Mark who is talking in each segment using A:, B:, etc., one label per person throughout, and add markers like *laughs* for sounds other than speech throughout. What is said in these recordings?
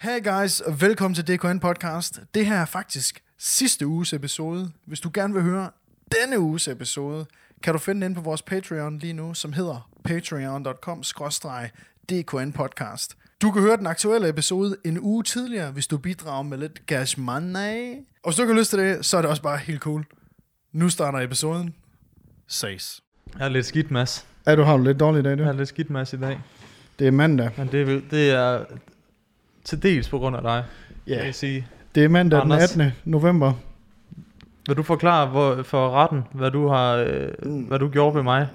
A: Hey guys, og velkommen til DKN Podcast. Det her er faktisk sidste uges episode. Hvis du gerne vil høre denne uges episode, kan du finde den inde på vores Patreon lige nu, som hedder patreon.com DKN Podcast. Du kan høre den aktuelle episode en uge tidligere, hvis du bidrager med lidt cash money. Og hvis du ikke har lyst til det, så er det også bare helt cool. Nu starter episoden. Ses.
B: Jeg er lidt skidt, Mads.
A: Ja, du har lidt dårlig dag,
B: Jeg er lidt skidt, Mads, i dag.
A: Det er mandag.
B: Men det, er- det er til dels på grund af dig,
A: Ja,
B: vil jeg sige.
A: det er mandag den
B: Anders.
A: 18. november.
B: Vil du forklare hvor, for retten, hvad du har, øh, hvad du gjorde ved mig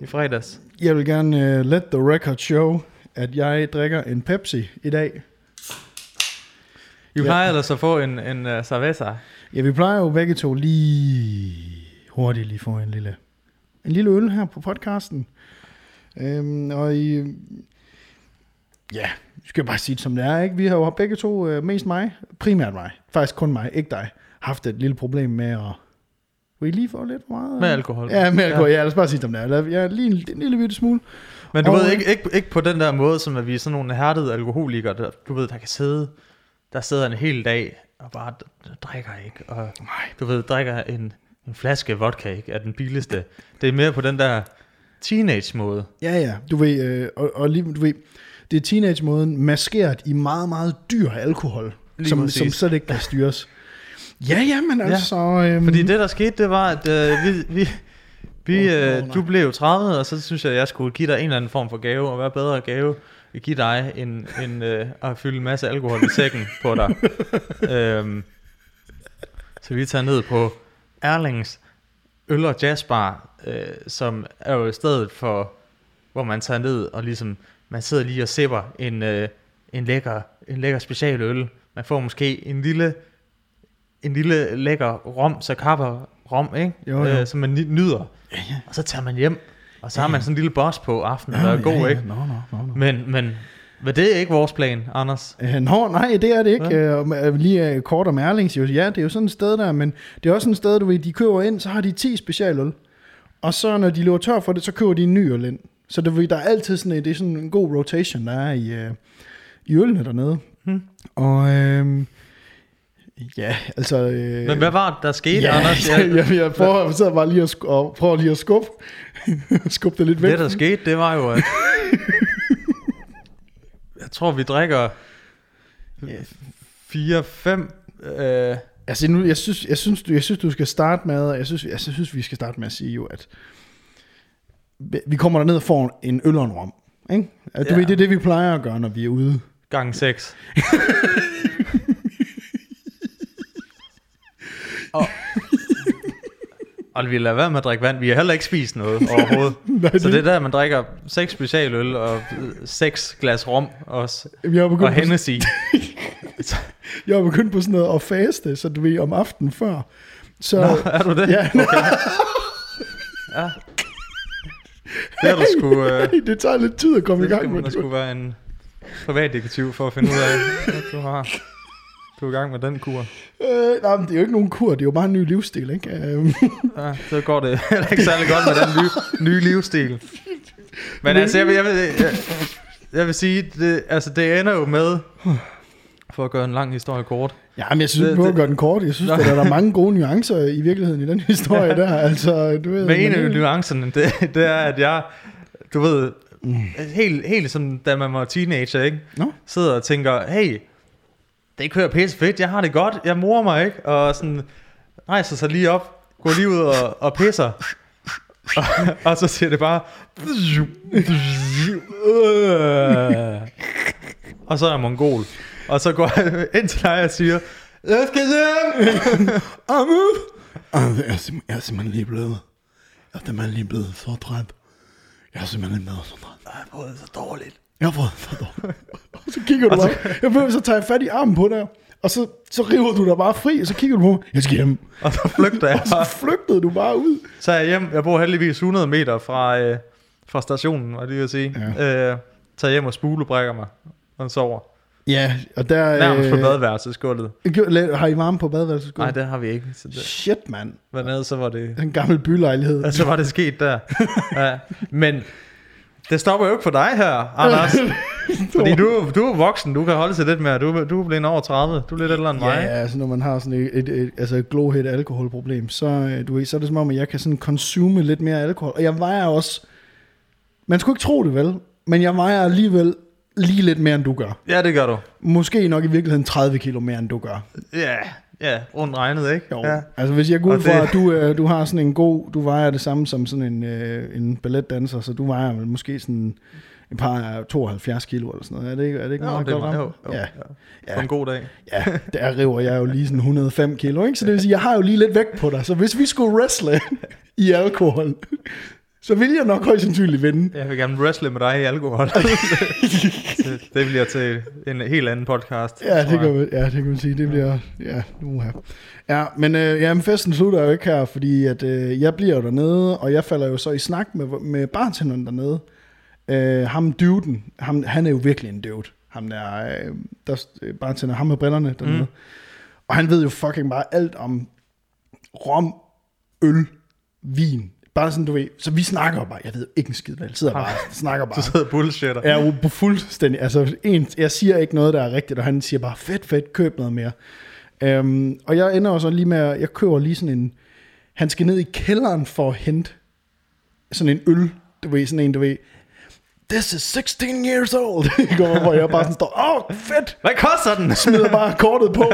B: i fredags?
A: Jeg vil gerne uh, let the record show, at jeg drikker en Pepsi i dag.
B: I
A: Ja.
B: plejer ellers at få en, en uh, cerveza.
A: Ja, vi plejer jo begge to lige hurtigt lige få en lille, en lille øl her på podcasten. Øhm, og i, ja, skal bare sige det som det er, ikke? Vi har jo begge to, øh, mest mig, primært mig, faktisk kun mig, ikke dig, haft et lille problem med at, vil I lige få lidt for meget?
B: Med alkohol.
A: Ja, med alkohol, ja, lad os bare sige det som det er. Ja, lige en, en lille bitte smule.
B: Men du
A: Og-
B: ved ikke, ikke, ikke på den der måde, som at vi er sådan nogle hærdede alkoholikere, der, du ved, der kan sidde, der sidder en hel dag og bare drikker ikke, og
A: Nej.
B: du ved, drikker en, en flaske vodka ikke, er den billigste. Det er mere på den der teenage-måde.
A: Ja, ja, du ved, øh, og, og lige, du ved, det er teenage-måden maskeret i meget, meget dyr alkohol,
B: Lige
A: som,
B: præcis.
A: som slet ikke kan styres. Ja, ja, men
B: Ja.
A: altså... Øhm,
B: Fordi det, der skete, det var, at øh, vi, vi, vi,
A: åh,
B: øh, du blev 30, og så synes jeg, at jeg skulle give dig en eller anden form for gave, og hvad bedre gave at give dig, end, end øh, at fylde en masse alkohol i sækken på dig. *laughs* øhm, så vi tager ned på Erlings Øl og Jazzbar, øh, som er jo stedet for, hvor man tager ned og ligesom, man sidder lige og sipper en, øh, en, lækker, en lækker specialøl. Man får måske en lille, en lille lækker rom, så kapper rom, ikke?
A: Jo, jo.
B: Øh, som man nyder.
A: Ja, ja.
B: Og så tager man hjem, og så har man sådan en lille boss på aftenen, der
A: Ja,
B: er god,
A: ja, ja.
B: ikke?
A: Nå, nå, nå, nå.
B: Men, men, men det er ikke vores plan, Anders.
A: Øh, Nå, nej, det er det ikke. Ja. Øh, lige øh, kort om Erlings, jo. ja, det er jo sådan et sted der, men det er også sådan et sted, du ved, de køber ind, så har de 10 specialøl. Og så når de løber tør for det, så køber de en ny øl ind. Så ved, der er altid sådan, en- det er sådan en god rotation, der er i, øh, i ølene dernede.
B: Hmm.
A: Og øh, ja, altså... Øh,
B: Men hvad var det, der skete,
A: ja,
B: Anders? *laughs*
A: Jeg, jeg, jeg, prøver, jeg sidder bare lige og, sk- og prøver lige at skubbe, *laughs* skubbe det lidt væk.
B: Det, der skete, det var jo, at... *laughs* jeg tror, vi drikker... Fire, fem... Øh,
A: Altså nu, jeg synes, jeg synes, du, jeg synes, du skal starte med, jeg synes, jeg synes, vi skal starte med at sige jo, at vi kommer derned og får en øl og en rom. Ikke? Du
B: Ja.
A: ved, det er det, vi plejer at gøre, når vi er ude.
B: gange seks. *laughs* og, og vi lader være med at drikke vand. Vi har heller ikke spist noget *laughs* overhovedet.
A: Nej,
B: Så det er der, man drikker seks specialøl og seks glas rom også.
A: jeg,
B: Og
A: begyndt *laughs* jeg er begyndt på sådan noget at faste, så du ved, om aftenen før. Så,
B: Nå, er du det?
A: ja,
B: Ja. Det har du sgu... Øh,
A: det tager lidt tid at komme i gang med det.
B: skulle være en privatdetektiv for at finde ud af, at du har... Du er i gang med den kur.
A: Øh, nej, men det er jo ikke nogen kur, det er jo bare en ny livsstil, ikke? Øhm,
B: Ja, så går det *laughs* ikke særlig godt med den nye, nye livsstil. Men altså, jeg vil, jeg vil, jeg, jeg vil sige, det, altså, det ender jo med, for at gøre en lang historie kort.
A: Ja, men jeg synes, vi må
B: det-
A: gøre den kort. Jeg synes, at der er mange gode nuancer i virkeligheden i den *laughs* historie der. Altså, du ved,
B: Men en af nuancerne, det, det er, at jeg, du ved, helt, helt som da man var teenager, ikke?
A: Nå.
B: sidder og tænker, hey, det kører pisse fedt, jeg har det godt, jeg morer mig, ikke? Og sådan rejser sig lige op, går lige ud og, og pisser. og, og så siger det bare... og så er jeg mongol. Og så går jeg *laughs* ind til dig og siger, jeg skal hjem! *laughs*
A: Amu! Jeg er, simpelthen, jeg er simpelthen lige blevet... Jeg er simpelthen lige blevet så træt. Jeg er simpelthen lige blevet så træt.
B: Jeg har fået det så dårligt.
A: Jeg har fået så dårligt. *laughs* Og så kigger du bare... Jeg ved, så tager jeg fat i armen på dig. Og så, så river du dig bare fri, og så kigger du på mig. Jeg skal hjem.
B: Og så flygter jeg
A: Og så
B: bare.
A: flygtede du bare ud.
B: Så er jeg hjem. Jeg bor heldigvis 100 meter fra, øh, fra stationen, var det lige at sige. Ja. Øh, tager hjem og spulebrækker mig og sover.
A: Ja, og der...
B: Nærmest på badeværelsesgulvet.
A: Har I varme på badeværelsesgulvet?
B: Nej, det har vi ikke. Så det,
A: Shit, mand.
B: men ellers så var det,
A: Den gamle bylejlighed.
B: så var det sket der. *laughs* ja. Men det stopper jo ikke for dig her, Anders. *laughs* Fordi du, du er voksen, du kan holde til lidt mere. Du, du er blevet over 30. Du er lidt ældre end mig.
A: ja, altså når man har sådan et, et, et, altså et glohed alkoholproblem, så, øh, du så er det som om, at jeg kan sådan consume lidt mere alkohol. Og jeg vejer også, man skulle ikke tro det vel, men jeg vejer alligevel lige lidt mere, end du gør.
B: Ja, det gør du.
A: Måske nok i virkeligheden 30 kilo mere, end du gør.
B: Ja, ja, rundt regnet, ikke?
A: Jo.
B: Ja.
A: Altså hvis jeg går ud fra, at du, øh, du har sådan en god, du vejer det samme som sådan en, øh, en balletdanser, så du vejer vel måske sådan et par 72 kilo eller sådan noget. Er det ikke, er det ikke
B: Jo,
A: meget
B: det er
A: godt
B: jo, jo,
A: Ja.
B: ja. På en god dag.
A: Ja, *laughs* der river jeg jo lige sådan 105 kilo, ikke? Så det vil sige, jeg har jo lige lidt vægt på dig. Så hvis vi skulle wrestle *laughs* i alkohol, så vil jeg nok højst sandsynligt vinde.
B: Jeg vil gerne wrestle med dig i alkohol. *laughs* det, det bliver til en helt anden podcast.
A: Ja, det kan man, ja, det kan man sige. Det bliver, ja, nu her. Ja, men øh, jamen, festen slutter jo ikke her, fordi at, øh, jeg bliver jo dernede, og jeg falder jo så i snak med, med bartenderen dernede. Øh, ham duden, ham, han er jo virkelig en dude. Ham der, øh, der øh, bartender, ham med brillerne dernede. Mm.
B: Mm.
A: Og han ved jo fucking bare alt om rom, øl, vin. Bare sådan, du ved. Så vi snakker jo bare. Jeg ved ikke en skid, jeg sidder bare *laughs* snakker bare.
B: Du sidder bullshitter.
A: Er jo på fuldstændig, altså en, jeg siger ikke noget, der er rigtigt, og han siger bare, fedt, fedt, køb noget mere. Øhm, og jeg ender jo så lige med, at jeg køber lige sådan en, han skal ned i kælderen for at hente sådan en øl, du ved, sådan en, du ved, this is 16 years old? *laughs* Og hvor jeg bare sådan står, åh, oh, fedt,
B: Hvad koster den?
A: smider bare *laughs* kortet på,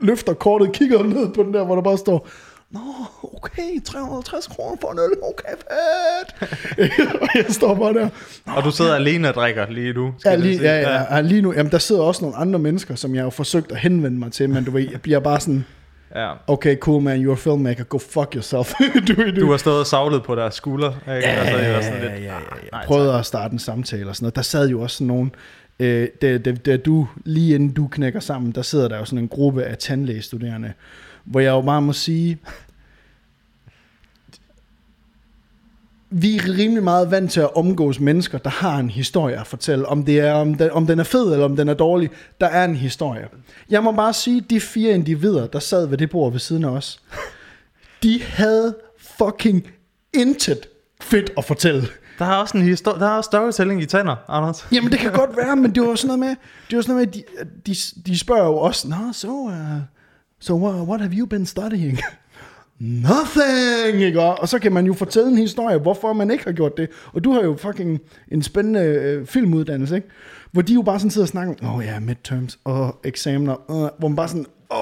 A: løfter kortet, kigger ned på den der, hvor der bare står, Nå, okay, 350 kroner for en øl, okay, fedt. og *laughs* jeg står bare der,
B: Og du sidder alene og drikker lige nu. skal
A: Ja,
B: jeg
A: lige,
B: sige.
A: ja, ja, ja, lige nu, jamen der sidder også nogle andre mennesker, som jeg har forsøgt at henvende mig til, men du ved, jeg bliver bare sådan,
B: ja.
A: okay, cool man, you're a filmmaker, go fuck yourself. *laughs* du, du,
B: Du har stået og savlet på deres skulder. Ikke? altså, det var sådan lidt,
A: ja, ja,
B: ah,
A: ja.
B: nej,
A: prøvede at starte en samtale og sådan noget. Der sad jo også sådan nogen, øh, da, da, da du, lige inden du knækker sammen, der sidder der jo sådan en gruppe af tandlægestuderende, hvor jeg jo bare må sige, vi er rimelig meget vant til at omgås mennesker, der har en historie at fortælle. Om, det er, om, den, om den er fed eller om den er dårlig, der er en historie. Jeg må bare sige, de fire individer, der sad ved det bord ved siden af os, de havde fucking intet fedt at fortælle.
B: Der er også en historie, der er også storytelling i tænder, Anders.
A: Jamen det kan godt være, men det var sådan noget med, det var sådan noget med, de, de, de spørger jo også, Nå, so, uh, so what, what have you been studying? Nothing, ikke? Og så kan man jo fortælle en historie, hvorfor man ikke har gjort det. Og du har jo fucking en spændende øh, filmuddannelse, ikke? Hvor de jo bare sådan sidder og snakker, åh oh, ja, midterms og eksamener, uh, hvor man bare sådan, åh,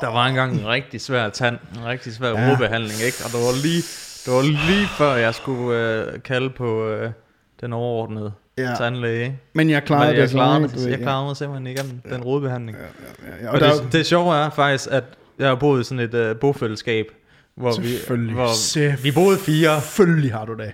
B: Der var engang en rigtig svær tand, en rigtig svær
A: Ja.
B: ja. rodbehandling, ikke? Og det var lige, det var lige før jeg skulle øh, kalde på øh, den overordnede
A: Ja.
B: ja. tandlæge.
A: men jeg klarede
B: Men jeg
A: det. så,
B: klarede, det, jeg
A: ja.
B: klarede mig simpelthen igennem den rodbehandling.
A: Ja, ja,
B: Og
A: og der,
B: det, det sjove er faktisk, at jeg har boet i sådan et uh, bofællesskab, hvor vi, hvor vi boede fire.
A: Selvfølgelig har du det.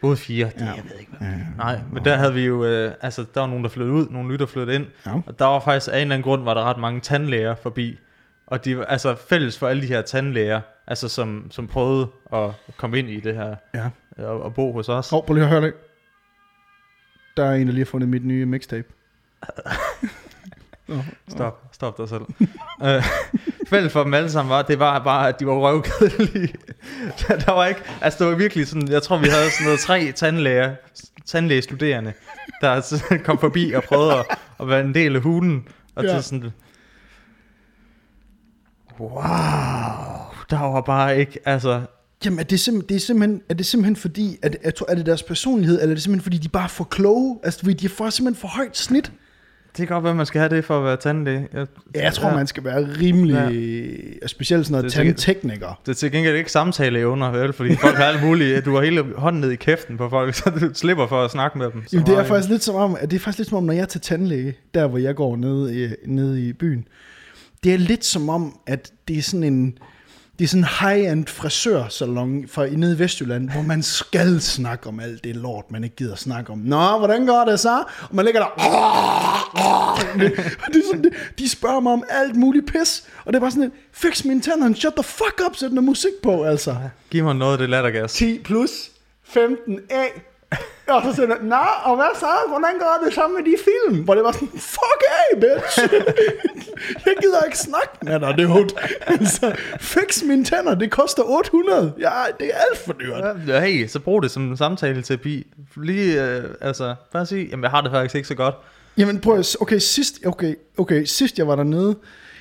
B: Boede fire, det,
A: Ja.
B: jeg ved ikke, hvad Nej, men der havde vi jo, øh, altså der var nogen, der flyttede ud, nogle lytter flyttede ind,
A: Ja.
B: og der var faktisk af en eller anden grund, var der ret mange tandlæger forbi, og de var altså fælles for alle de her tandlæger, altså som, som prøvede at komme ind i det her,
A: Ja.
B: og, og bo hos os.
A: Hov, prøv lige at høre det. Der er en, der lige har fundet mit nye mixtape. *laughs*
B: Stop, stop dig selv. *laughs* øh, fælles for dem alle sammen var, det var bare, at de var røvkedelige. *laughs* der var ikke, altså det var virkelig sådan, jeg tror vi havde sådan noget tre tandlæger, tandlægestuderende, der *laughs* kom forbi og prøvede at, at være en del af hulen. Og
A: Ja.
B: ja. sådan, wow, der var bare ikke, altså,
A: Jamen, er det, simp- det er, simpelthen, er det simpelthen fordi, at, jeg tror, er det deres personlighed, eller er det simpelthen fordi, de er bare for kloge? Altså, de får simpelthen for højt snit.
B: Det kan godt være, man skal have det for at være tandlæge. Jeg,
A: Ja, jeg tror, ja. man skal være rimelig, ja. specielt sådan noget
B: er
A: tandtekniker.
B: Det er til gengæld ikke samtaleevner, vel? Fordi folk har alt muligt. Du har hele hånden ned i kæften på folk, *laughs* så du slipper for at snakke med dem.
A: Jamen, det er faktisk lidt som om, at det er faktisk lidt som om, når jeg er til tandlæge, der hvor jeg går ned i, ned i byen, det er lidt som om, at det er sådan en, det er sådan en high-end frisørsalon fra nede i Vestjylland, hvor man skal snakke om alt det lort, man ikke gider snakke om. Nå, hvordan går det så? Og man ligger der... Og *laughs* det er sådan, det- de spørger mig om alt muligt pis, og det er bare sådan, et, fix mine tænder, shut the fuck up, sæt noget musik på, altså.
B: Giv mig noget af det lattergas.
A: 10 plus 15 A. Og så siger han, nå, og hvad så? Hvordan går det sammen med de film? Hvor det var sådan, fuck af, bitch. *laughs* jeg gider ikke snakke med dig, det hud. altså, fix mine tænder, det koster 800. Ja, det er alt for dyrt.
B: Ja, hey, så brug det som samtale-terapi. lige, øh, altså, bare sige, jamen jeg har det faktisk ikke så godt.
A: Jamen prøv at, okay, sidst, okay, okay, sidst jeg var dernede,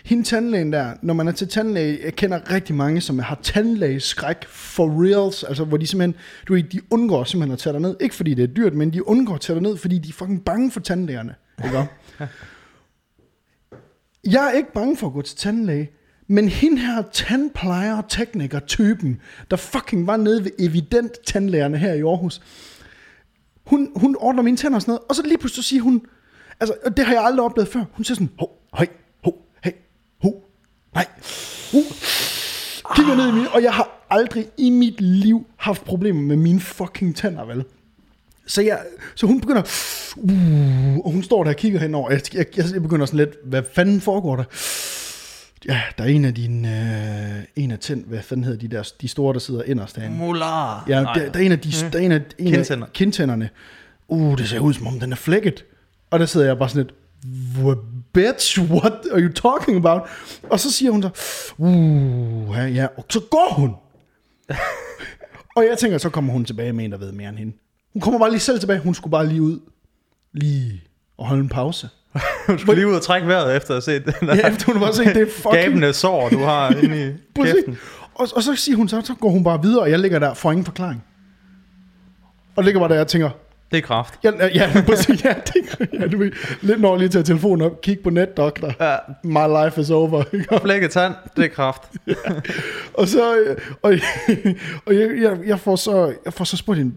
A: hende tandlægen der, når man er til tandlæge, jeg kender rigtig mange, som har tandlægeskræk for reals, altså hvor de simpelthen, du ved, de undgår simpelthen at tage dig ned, ikke fordi det er dyrt, men de undgår at tage dig ned, fordi de er fucking bange for tandlægerne, ikke? *laughs* Jeg er ikke bange for at gå til tandlæge, men hende her tandplejer tekniker typen, der fucking var nede ved evident tandlægerne her i Aarhus, hun, hun ordner mine tænder og sådan noget, og så lige pludselig siger hun, altså og det har jeg aldrig oplevet før, hun siger sådan, hov, hej, nej, uh, kigger ned i mine, og jeg har aldrig i mit liv haft problemer med mine fucking tænder, vel? Så, jeg, så hun begynder, uh, og hun står der og kigger henover, jeg, jeg, jeg, jeg begynder sådan lidt, hvad fanden foregår der? Ja, der er en af dine, øh, en af tænd, hvad fanden hedder de der, de store, der sidder inderst herinde.
B: Molar.
A: Ja, der, der, er en af de, der er en af, en
B: Kindtænder.
A: af kindtænderne. Uh, det ser ud som om den er flækket. Og der sidder jeg bare sådan lidt, "What, bitch, what are you talking about? Og så siger hun så, uh, ja, ja, og så går hun. og jeg tænker, så kommer hun tilbage med en, der ved mere end hende. Hun kommer bare lige selv tilbage, hun skulle bare lige ud, lige og holde en pause.
B: Du skal lige ud og trække vejret efter at set den der
A: Ja, efter hun har set, det er fucking
B: gabende sår, du har *laughs* inde i kæften.
A: Og, og så siger hun så, så går hun bare videre, og jeg ligger der for ingen forklaring. Og ligger bare der og tænker,
B: Det er kraft.
A: ja, ja, ja *laughs* præcis, ja, det, ja, du ved, lidt når lige tage telefonen op, kig på netdoktor,
B: Ja,
A: my life is over, *laughs*
B: flækket tand, det er kraft. *laughs*
A: Og så, øh, og, og jeg, jeg, jeg, får så, jeg får så spurgt hende,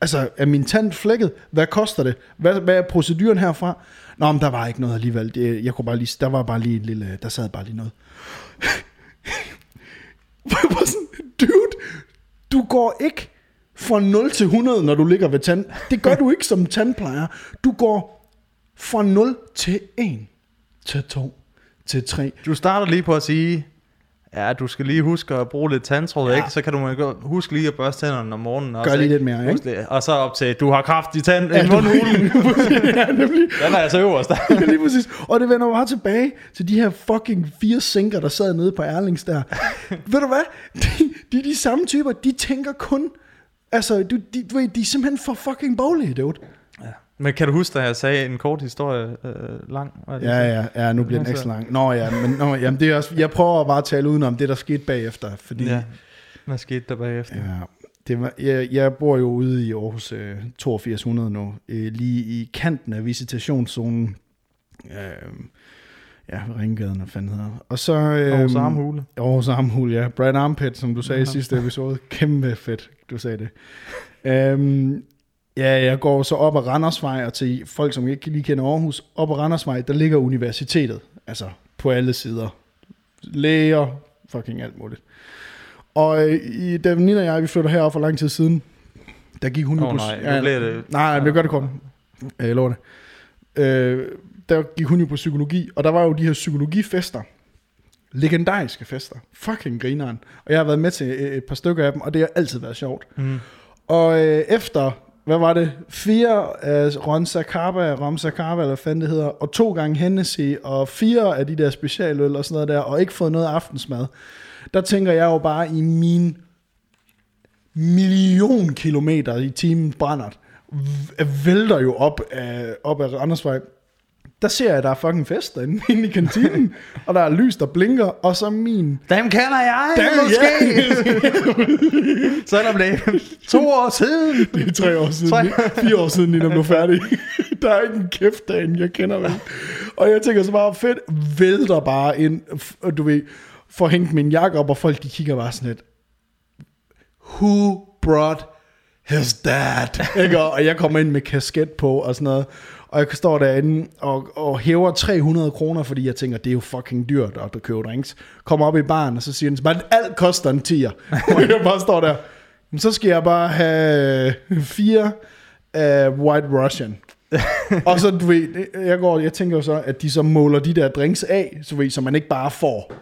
A: altså, er min tand flækket? Hvad koster det? Hvad, hvad er proceduren herfra? Nå, men der var ikke noget alligevel. Det, jeg kunne bare lige, der var bare lige et lille, der sad bare lige noget. Jeg dude, du går ikke fra 0 til 100, når du ligger ved tand. Det gør *laughs* du ikke som tandplejer. Du går fra 0 til 1, til 2, til 3.
B: Du starter lige på at sige, ja, du skal lige huske at bruge lidt tandtråd,
A: Ja.
B: ikke? Så kan du huske lige at børste tænderne om morgenen. Også,
A: Gør lige
B: ikke?
A: lidt mere, ikke?
B: Og så op til, du har kraft i tand,
A: Ja,
B: i mundhulen. *laughs*
A: ja, nemlig.
B: Den er altså øverst. *laughs*
A: Ja, lige præcis. Og det vender bare tilbage til de her fucking fire sinker, der sad nede på Erlings der. Ved du hvad? De, de de samme typer. De tænker kun... Altså, du, de, du ved, de er simpelthen for fucking boglige, dude.
B: Men kan du huske, da jeg sagde en kort historie øh, lang? Det
A: Ja, ja, ja, nu bliver den ekstra lang. Nå ja, men nå, jamen, det er også, jeg prøver bare at tale udenom det, der skete bagefter. Fordi,
B: ja. Hvad skete der bagefter?
A: Ja, det var, jeg, jeg bor jo ude i Aarhus øh, 8200 nu, øh, lige i kanten af visitationszonen. Øh, ja, Ringgaden, hvad fanden hedder. Og så... Øh,
B: Aarhus Armhule.
A: Aarhus Armhul, ja. Brad Armpit, som du sagde i
B: Ja.
A: sidste episode. Kæmpe fedt, du sagde det. Øhm, ja, jeg går så op ad Randersvej, og til folk, som ikke lige kender Aarhus, op ad Randersvej, der ligger universitetet. Altså, på alle sider. Læger, fucking alt muligt. Og øh, i, da Nina og jeg, vi flytter herop for lang tid siden, der gik hun jo
B: Åh
A: på...
B: nej, bliver det...
A: Nej, nej, jeg gør det kort. Ja, Jeg lover det. Øh, der gik hun jo på psykologi, og der var jo de her psykologifester. Legendariske fester. Fucking grineren. Og jeg har været med til et et par stykker af dem, og det har altid været sjovt.
B: Mm.
A: Og øh, efter, hvad var det, fire af Ron Zacaba, Rom Zacaba, eller hvad det hedder, og to gange Hennessy, og fire af de der specialøl og sådan noget der, og ikke fået noget aftensmad, der tænker jeg jo bare i min million kilometer i timen brændert, vælter jo op af, op af Randersvej. Der ser jeg, at der er fucking fest derinde *laughs* inde i kantinen, og der er lys, der blinker, og så min...
B: Dem kender jeg,
A: Dem,
B: måske! *laughs* Selvom det er to år siden.
A: Det er tre år siden,
B: Tre.
A: fire år siden, Nina blev færdig. Der er ikke en kæft derinde, jeg kender vel. Og jeg tænker så bare, fedt, vælter bare ind, du ved, får hængt min jakke op, og folk de kigger bare sådan lidt, who brought his dad? Ikke? Og og jeg kommer ind med kasket på og sådan noget, og jeg står derinde og, og hæver 300 kroner, fordi jeg tænker, det er jo fucking dyrt at købe drinks. Kommer op i baren, og så siger den, bare, alt koster en tier. *laughs* og jeg bare står der, "Men så skal jeg bare have fire uh, White Russian. *laughs* og så, du ved, jeg, går, jeg tænker jo så, at de så måler de der drinks af, så, ved, så man ikke bare får,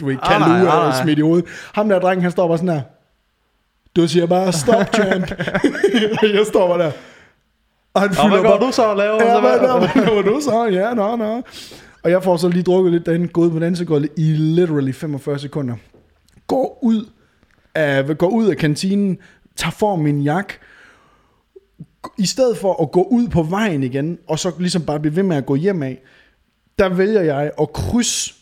A: du ved,
B: Ah, nej,
A: kalue
B: ah,
A: og
B: nej.
A: smidt i hovedet. Ham der dreng, han står bare sådan her, du siger bare, stop, champ. *laughs* jeg står bare der. Og han
B: Og hvad går du så og laver?
A: Ja,
B: så
A: hvad,
B: hvad?
A: hvad, hvad, hvad du så? Ja, nå, nå. Og jeg får så lige drukket lidt derinde, gået på dansegulvet i literally 45 sekunder. Går ud af, går ud af kantinen, tager for min jakke, i stedet for at gå ud på vejen igen, og så ligesom bare blive ved med at gå hjem af, der vælger jeg at krydse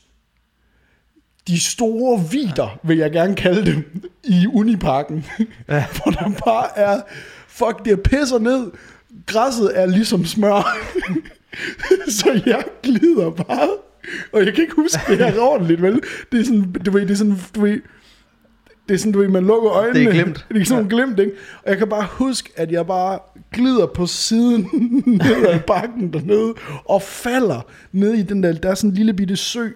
A: de store vider, vil jeg gerne kalde dem, i Uniparken. Ja. *laughs* Hvor der bare er, fuck, det pisser ned. Græsset er ligesom smør. *laughs* så jeg glider bare. Og jeg kan ikke huske det her ordentligt, vel? Det er sådan, du ved, det er sådan, du ved, det er sådan, du ved, man lukker øjnene.
B: Det er glemt.
A: Det er sådan ja. glemt, ikke? Og jeg kan bare huske, at jeg bare glider på siden *laughs* ned ad bakken dernede, og falder ned i den der, der er sådan en lille bitte sø,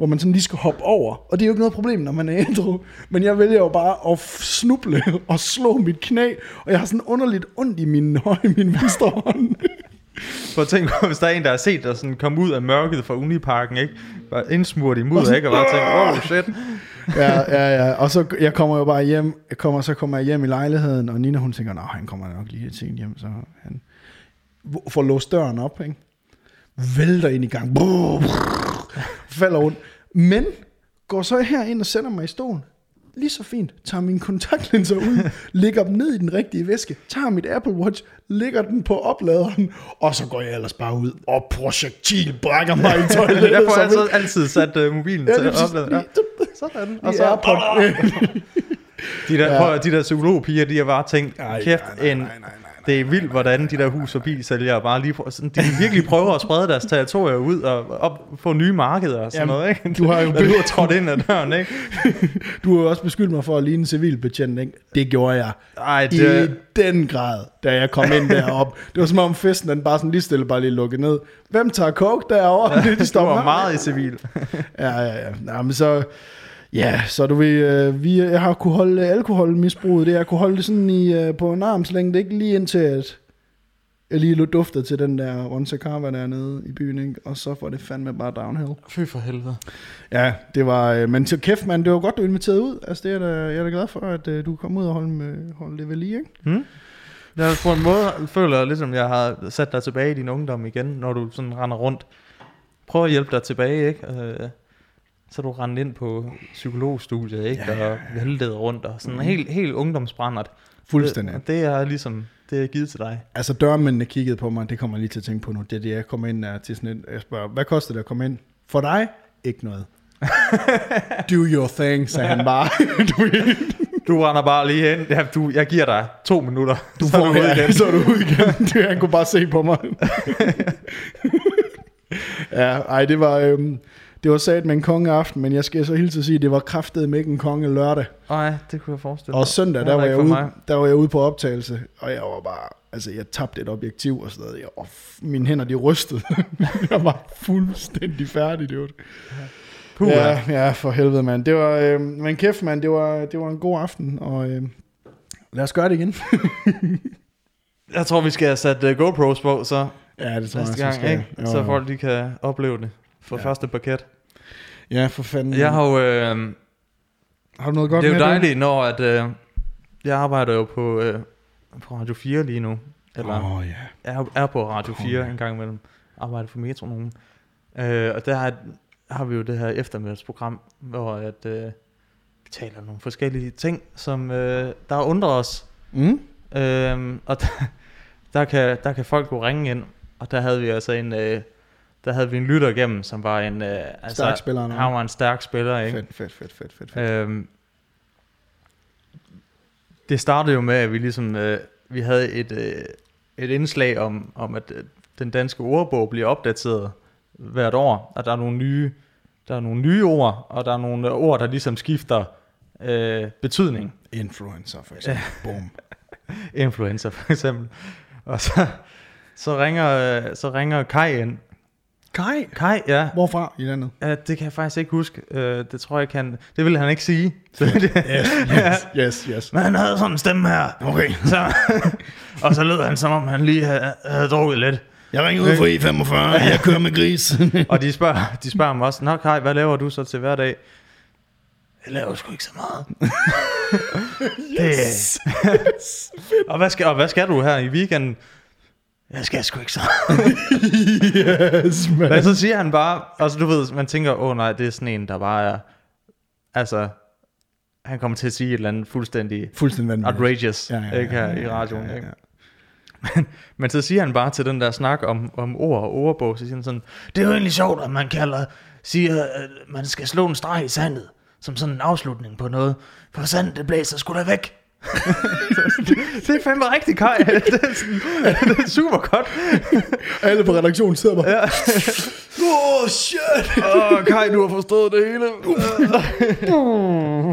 A: hvor man sådan lige skal hoppe over. Og det er jo ikke noget problem, når man er ædru. Men jeg vælger jo bare at snuble og slå mit knæ, og jeg har sådan underligt ondt i min, *laughs* højre, min venstre hånd.
B: For at tænke på, hvis der er en, der har set dig sådan komme ud af mørket fra Uniparken, ikke? Bare indsmurt i mudder, ikke? Og bare tænke, oh shit.
A: ja, ja, ja. Og så jeg kommer jo bare hjem, jeg kommer, så kommer jeg hjem i lejligheden, og Nina hun tænker, nej, han kommer nok lige sent hjem, så han får låst døren op, ikke? Vælter ind i gang, brrr, brrr, falder rundt. Men går så her ind og sætter mig i stolen, lige så fint, tager mine kontaktlinser ud, lægger dem ned i den rigtige væske, tager mit Apple Watch, lægger den på opladeren, og så går jeg ellers bare ud og projektil brækker mig i toilettet. *laughs*
B: jeg får altid, altid sat uh, mobilen
A: Ja,
B: til
A: lige
B: at
A: præcis.
B: oplade. Ja.
A: Sådan.
B: Og så-
A: så... *laughs*
B: De der,
A: Ja.
B: prøv, de der psykologpiger, de har bare tænkt, kæft,
A: nej, nej,
B: en,
A: nej, nej, nej,
B: det er vildt, hvordan de der hus forbi sælgere bare lige sådan, de virkelig prøver at sprede deres territorier ud og op, få nye markeder og sådan
A: Jamen,
B: noget, ikke?
A: du har jo
B: du er trådt ind ad døren, ikke? *laughs*
A: Du har jo også beskyldt mig for at ligne en civilbetjent, ikke? Det gjorde jeg.
B: Ej,
A: I
B: det,
A: den grad, da jeg kom ind derop. Det var som om festen, den bare sådan lige stille, bare lige lukket ned. Hvem tager coke derovre? Ja, *laughs* de
B: du
A: står
B: var meget i civil.
A: Ja, ja, ja. Nå, men så... Ja, så du ved, øh, vi, jeg har kunne holde alkoholmisbruget, det jeg kunne holde det sådan i, øh, på en armslængde, ikke lige indtil at jeg lige lå duftet til den der Once Carver dernede i byen, ikke? og så var det fandme bare downhill.
B: Fy for helvede.
A: Ja, det var, øh, men til kæft, man, det var godt, du inviterede ud. Altså, det er da, jeg er da glad for, at øh, du kom ud og holde, med, holde det ved lige, ikke?
B: Hmm? Jeg på en måde føler jeg ligesom, jeg har sat dig tilbage i din ungdom igen, når du sådan render rundt. Prøv at hjælpe dig tilbage, ikke? Øh, så du rendt ind på psykologstudiet, ikke?
A: Ja, ja, ja.
B: Og væltet rundt, og sådan helt, helt ungdomsbrændert.
A: Fuldstændig.
B: Det, det er ligesom, det er givet til dig.
A: Altså dørmændene kiggede på mig, det kommer lige til at tænke på nu. Det er det, jeg kommer ind til sådan et, jeg spørger, hvad koster det at komme ind? For dig? Ikke noget. *laughs* Do your thing, sagde han bare. *laughs* du,
B: Du render bare lige ind. Ja, du, jeg giver dig to minutter.
A: du
B: så
A: får
B: du
A: ja,
B: igen.
A: så er du ude igen. *laughs* Det, han kunne bare se på mig. ja, ej, det var, øhm, det var sat med en kongeaften, men jeg skal så hilse at sige, det var kraftet med ikke en konge lørdag.
B: Nej, det kunne jeg forestille
A: Og søndag, der var, jeg ude,
B: mig.
A: der var jeg ude på optagelse, og jeg var bare, altså jeg tabte et objektiv og sådan noget. Jeg, og mine hænder, de rystede. *laughs* jeg var fuldstændig færdig, det var det.
B: Puh,
A: ja, ja, for helvede, mand. Det var, øh, men kæft, mand, det var, det var en god aften, og øh, lad os gøre det igen. *laughs*
B: Jeg tror, vi skal have sat uh, GoPros på, så
A: ja, det tror jeg,
B: næste
A: så
B: gang,
A: skal.
B: ikke?
A: Jo,
B: Så
A: jo.
B: folk de kan opleve det for
A: Ja.
B: første parket.
A: Ja, for fanden.
B: Jeg har jo, øh,
A: har du noget godt
B: det er jo
A: med
B: dejligt, når at, øh, jeg arbejder jo på, øh, på Radio 4 lige nu. Eller
A: Åh, oh, ja.
B: er, er på Radio 4
A: Konge.
B: en gang imellem. Arbejder for Metronomen. Øh, og der er, har vi jo det her eftermiddagsprogram, hvor at, øh, vi taler om nogle forskellige ting, som øh, der undrer os.
A: Mm?
B: Øhm, og *laughs* der, der, kan, der kan folk jo ringe ind, og der havde vi altså en, øh, der havde vi en lytter igennem, som var en, øh, altså,
A: Stærk spiller, eller
B: han var en stærk spiller, ikke?
A: Fedt, fedt, fedt, fedt, fedt. fedt.
B: Øhm, det startede jo med, at vi ligesom, øh, vi havde et, øh, et indslag om, om, at øh, den danske ordbog bliver opdateret hvert år, og der er nogle nye, der er nogle nye ord, og der er nogle øh, ord, der ligesom skifter øh, betydning.
A: Influencer, for eksempel. *laughs* Boom.
B: Influencer for eksempel. Og så, så ringer, øh, så ringer Kai ind.
A: Kai,
B: Kai, ja.
A: hvorfra i landet?
B: ja. Det kan jeg faktisk ikke huske. Øh, det tror jeg han... Det ville han ikke sige. Så *laughs* det,
A: Yes, yes, yes, yes.
B: Men han havde sådan en stemme her.
A: Okay.
B: Så, *laughs* og så lød han, som om han lige havde, havde drukket lidt.
A: Jeg ringer ud fra E45, jeg kører med gris. *laughs*
B: Og de spørger, de spørger mig også, Nå Kai, hvad laver du så til hverdag? Jeg laver sgu ikke så meget. yes. det, og, hvad skal, og hvad skal du her i weekenden? Jeg skal sgu ikke så *laughs*
A: yes, man.
B: Men så siger han bare, altså du ved, man tænker, åh oh, nej, det er sådan en, der bare er, altså, han kommer til at sige et eller andet fuldstændig
A: Fuldstændig
B: outrageous,
A: Ja, ja, ja,
B: ikke her
A: ja,
B: i
A: ja,
B: radioen,
A: ja, ja.
B: ikke? Men, men så siger han bare til den der snak om, om ord og ordbog, så siger han sådan, det er jo egentlig sjovt, at man kalder, siger, at man skal slå en streg i sandet, som sådan en afslutning på noget. For sandet, det blæser sgu da væk. *laughs* det er fandme rigtig, Kai. *laughs* det, er sådan, det er super godt.
A: Alle på redaktionen sidder bare,
B: Ja. *laughs*
A: oh shit.
B: Åh, oh, Kai, du har forstået det hele.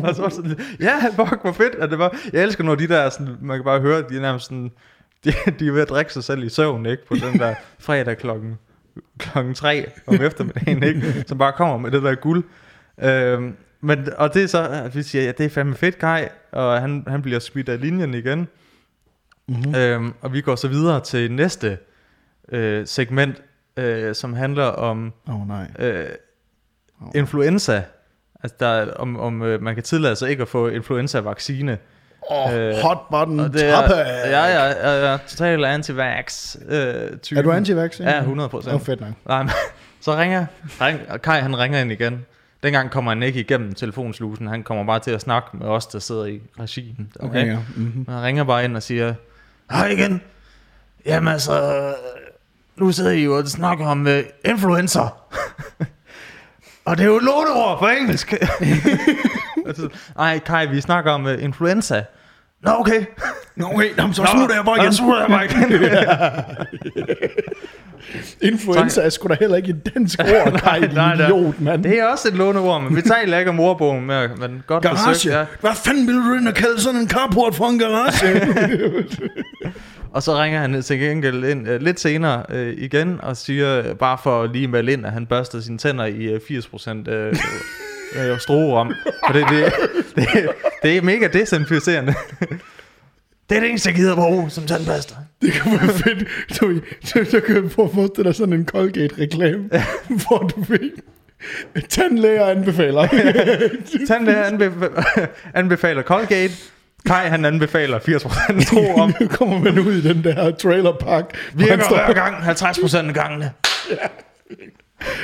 B: og så var sådan, ja, fuck, hvor fedt. At det var. Jeg elsker, når de der, sådan, man kan bare høre, de er nærmest sådan, de, de er ved at drikke sig selv i søvn, ikke? På den der fredag klokken, klokken tre om eftermiddagen, ikke? Som bare kommer med det der guld. Øhm, men, og det er så, at vi siger, ja, det er fandme fedt, Kai, og han, han bliver smidt af linjen igen.
A: Mm-hmm.
B: Øhm, og vi går så videre til næste øh, segment, øh, som handler om
A: oh, nej.
B: øh, influenza. Altså der, er- om, om øh, man kan tillade sig ikke at få influenza-vaccine.
A: Oh,
B: Øh,
A: hot button
B: Og det er, ja, ja, ja, ja, total anti-vax øh, typen.
A: Er du anti-vax?
B: Ja, 100 procent.
A: Åh, fedt nok.
B: Nej, men, *laughs* så ringer, ring, og Kai han ringer ind igen. Dengang kommer han ikke igennem telefonslusen, han kommer bare til at snakke med os, der sidder i regien.
A: Okay, ja. Mm-hmm.
B: Han ringer bare ind og siger, hej igen. Jamen altså, nu sidder I jo og snakker om uh, influencer. *laughs* og det er jo et låneord på engelsk. *laughs* altså, Ej, Kai, vi snakker om uh, influenza. Nå, okay.
A: Nå, okay, jamen, så smutter jeg bare igen.
B: så smutter jeg bare igen. *laughs*
A: Influenza er sgu da heller ikke et dansk ord, din *laughs*
B: nej, nej.
A: idiot, mand.
B: det er også et låneord, men vi taler ikke om ordbogen mere, men godt
A: Garage.
B: forsøgt, ja.
A: Hvad fanden vil du ind og kalde sådan en carport for en garage? *laughs*
B: Og så ringer han til gengæld ind uh, lidt senere uh, igen og siger, uh, bare for at lige melde ind, at han børster sine tænder i uh, 80% uh, uh, strorum. For det, det, *laughs* det, det er mega desinficerende. Det er det eneste, jeg gider bruge som tandpasta.
A: det kan være fedt. Så, så, så kan jeg prøve at forestille dig sådan en Colgate-reklame, hvor du ved, tandlæger anbefaler. *laughs*
B: Tandlæger anbefaler, anbefaler Colgate. Kai han anbefaler 80% strorum. *laughs*
A: nu kommer man ud i den der trailerpark.
B: Virker hver gang 50% af gangene.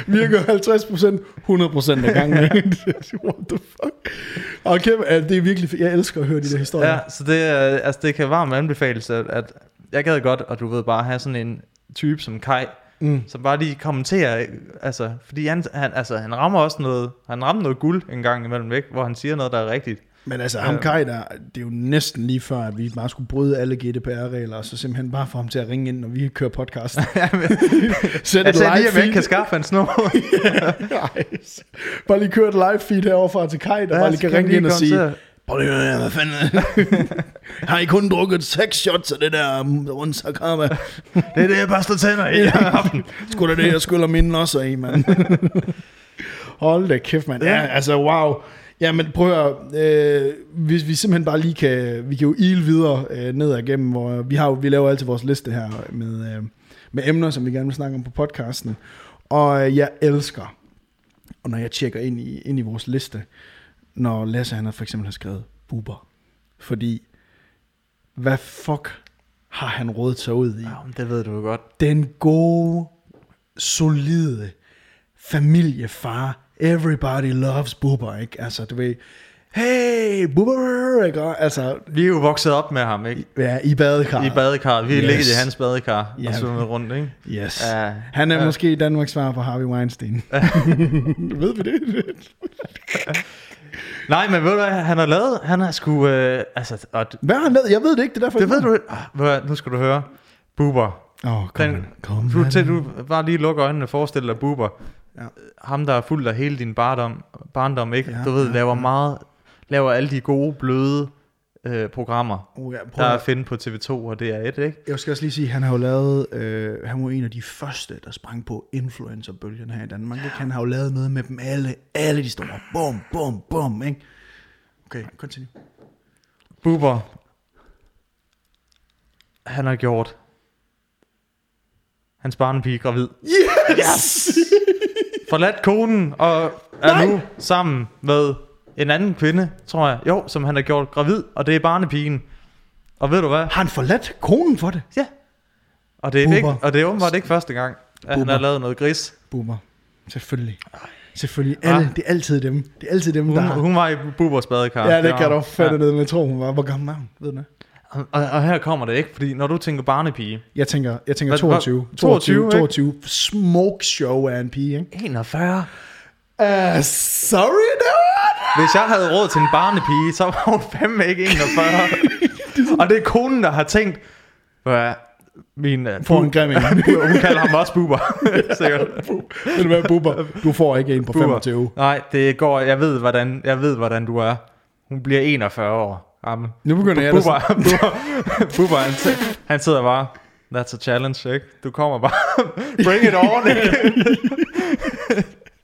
A: Virker 50%, 100% af gangen. *laughs* What the fuck? Kæft, det er virkelig, jeg elsker at høre de der historier.
B: Ja, så det, er, altså, det kan varmt anbefales, at, at jeg gad godt, og du ved, bare have sådan en type som Kai,
A: Mm.
B: som bare lige kommenterer, altså, fordi han, han, altså, han rammer også noget, han rammer noget guld en gang imellem, ikke? hvor han siger noget, der er rigtigt.
A: Men altså, ham Kai der, det er jo næsten lige før, at vi bare skulle bryde alle GDPR-regler, og så simpelthen bare få ham til at ringe ind, når vi kører podcast. *laughs* *laughs* Sæt
B: Jeg
A: et
B: lige,
A: live
B: man ikke kan
A: feed.
B: skaffe en snor. *laughs*
A: Nice. Bare lige køre et live feed heroverfra til Kai, der ja, bare lige kan ringe ind og sige, Prøv lige at hvad fanden Har I kun drukket seks shots af det der um, One Sakama?
B: Det er det, jeg børster tænder i.
A: Sgu da det, jeg skylder mine også i, mand. Hold da kæft, mand. Ja, altså, wow. Ja, men prøv at øh, hvis vi simpelthen bare lige kan, vi kan jo ile videre øh, ned igennem, hvor vi, har, jo- vi laver altid vores liste her med, øh, med emner, som vi gerne vil snakke om på podcasten. Og øh, jeg elsker, og når jeg tjekker ind i, ind i vores liste, når Lasse han for eksempel har skrevet buber. Fordi, hvad fuck har han rådet sig ud i?
B: Ja, men det ved du jo godt.
A: den gode, solide familiefar. Everybody loves Bubber, ikke? Altså, du ved, hey, Bubber, ikke? Altså,
B: Vi er jo vokset op med ham, ikke?
A: ja, i badekar.
B: I badekar. Vi
A: Yes.
B: ligget i hans badekar
A: Ja.
B: og svømmet rundt, ikke?
A: Yes.
B: Ja.
A: Han er
B: Ja.
A: måske Danmarks svar på Harvey Weinstein. *laughs* Ved vi det? *laughs*
B: Nej, men ved du hvad, han har lavet, han har sgu, øh, altså, og
A: Hvad har han lavet? Jeg ved det ikke, det er derfor,
B: det ved
A: jeg
B: du ikke. Ah, ved du hvad, nu skal du høre. Buber.
A: Åh, oh, kom,
B: Den,
A: kom
B: du, til, du bare lige lukker øjnene og forestil dig Buber.
A: Ja.
B: Ham, der er fuldt af hele din barndom, barndom ikke?
A: Ja,
B: du ved,
A: ja,
B: laver
A: ja.
B: meget, laver alle de gode, bløde øh, programmer,
A: Oh, ja,
B: der er
A: at-
B: finde på TV2 og DR1, ikke?
A: Jeg skal også lige sige, han har jo lavet, øh, han var en af de første, der sprang på influencerbølgen her i Danmark. Ikke? Han har jo lavet noget med dem alle, alle de store. Bum, bum, bum, ikke? Okay, continue.
B: Buber, han har gjort hans barnepige gravid.
A: Yes!
B: Forladt konen og er
A: Nej.
B: nu sammen med en anden kvinde, tror jeg. Jo, som han har gjort gravid, og det er barnepigen. Og ved du hvad?
A: Har han forladt konen for det?
B: Ja. Og det er, ikke, og det er åbenbart ikke første gang, at han
A: Bubber.
B: har lavet noget gris.
A: Boomer. Selvfølgelig. Selvfølgelig. Alle, det er altid dem. Det er altid dem,
B: Hun,
A: der har...
B: hun var i Bubers badekar.
A: Ja, det kan du fatte
B: ja.
A: ned, jeg tror, hun var... Hvor gammel var hun? Ved du?
B: Og, og her kommer det ikke, fordi når du tænker barnepige,
A: Jeg tænker, jeg tænker
B: Hvad-
A: 22.
B: hvad- 22,
A: 22,
B: ikke?
A: 22. Smoke show af en pige, ikke?
B: 41.
A: Uh, sorry, dude.
B: Hvis jeg havde råd til en barnepige, så var hun fandme ikke 41. *laughs* og det er konen, der har tænkt, hvad min... Uh,
A: Får en grim en. *laughs*
B: hun kalder ham også buber. *laughs* Sikkert.
A: Ved du hvad, Bubber? Du får ikke en på
B: Bubber.
A: 25.
B: Nej, det går, jeg ved, hvordan, jeg ved, hvordan du er. Hun bliver 41 år gammel.
A: Nu begynder jeg
B: Bubber, Bubber, han, han sidder bare, that's a challenge, ikke? Du kommer bare, *laughs* bring it on, ikke?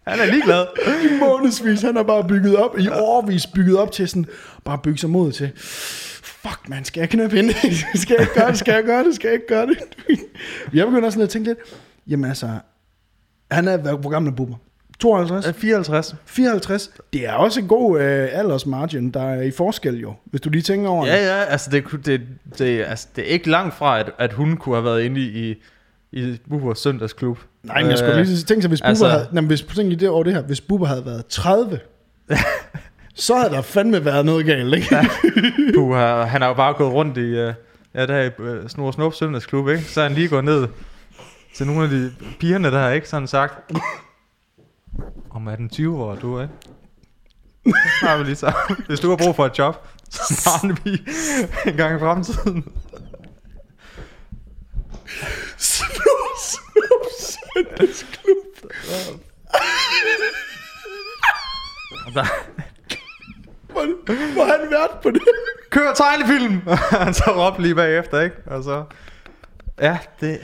B: han er ligeglad.
A: i månedsvis. Han har bare bygget op, i årvis bygget op til sådan, bare bygge sig mod til, fuck man, skal jeg knæppe hende? *laughs* skal jeg ikke gøre det? Skal jeg gøre det? Skal jeg ikke gøre det? *laughs* jeg begynder sådan at tænke lidt, jamen altså, han er, hvor gammel er Bubber? 52?
B: 54.
A: 54? Det er også en god øh, aldersmargin, der er i forskel jo, hvis du lige tænker over
B: Ja,
A: det.
B: ja, altså det, det, det, altså det er ikke langt fra, at, at hun kunne have været inde i, i, Bubbers søndagsklub.
A: Nej, men jeg skulle
B: Øh,
A: lige tænke sig, hvis Bubber
B: altså-
A: havde, nej, hvis, tænk lige det over det her, hvis Bubber havde været 30, *laughs* så havde der fandme været noget galt, ikke?
B: Puh, han har jo bare gået rundt i, uh, ja, der i uh, Snor Snup søndagsklub, ikke? Så er han lige gået ned til nogle af de pigerne der, ikke? Har han sagt, om er den 20 år, du, ikke? Så har vi lige så. Hvis du har brug for et job, så starter vi en gang i fremtiden.
A: Snor, snor, søndagsklub.
B: Og der,
A: Hvor, har han været på det?
B: Kør tegnefilm! han så råbte lige bagefter, ikke? Og så... Ja, det...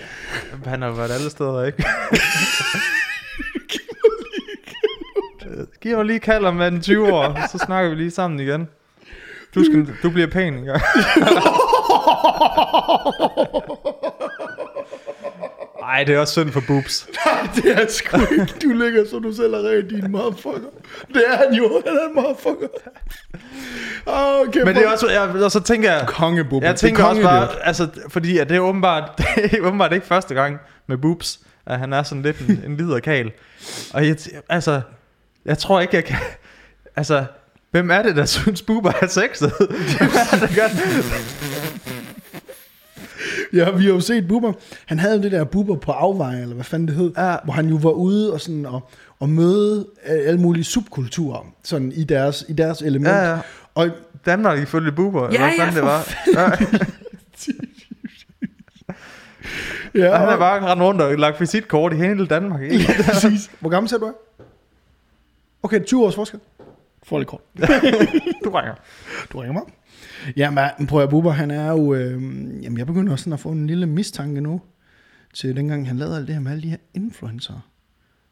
B: Han har været alle steder, ikke? Giv mig lige kald om en 20 år, så snakker vi lige sammen igen. Du, skal, du bliver pæn engang. Ej, det er også synd for boobs.
A: Nej, det er sgu ikke. Du ligger så du selv er ren, din motherfucker. Det er han jo. Han er en motherfucker. Okay,
B: Men det er også, jeg, og så tænker jeg,
A: kongebubber.
B: jeg tænker også bare, altså, fordi at det er åbenbart, *laughs* det er åbenbart ikke første gang med boobs, at han er sådan lidt en, en liderkal. Og jeg, altså, jeg tror ikke, jeg kan, *laughs* altså, hvem er det, der *laughs* synes, buber er sexet? *laughs* Hvem er det, der gør?
A: Ja, vi har jo set Bubber. Han havde jo det der Bubber på afveje, eller hvad fanden det hed,
B: Ja.
A: hvor han jo var ude og, sådan, og, og møde øh, alle mulige subkulturer sådan i deres, i deres element.
B: Ja, ja.
A: Og
B: Danmark ifølge buber, eller hvad
A: ja,
B: fanden det var. Ja,
A: ja,
B: og han er
A: og-
B: bare rendt rundt og lagt visitkort i hele Danmark. Ikke?
A: Ja, præcis. Hvor gammel ser du er? Okay, 20 års forskel. Får lidt kort. *laughs*
B: Du ringer.
A: Du ringer mig. Ja, men prøv at Bubber, han er jo... Øh, jamen, jeg begynder også sådan at få en lille mistanke nu, til dengang han lavede alt det her med alle de her influencer.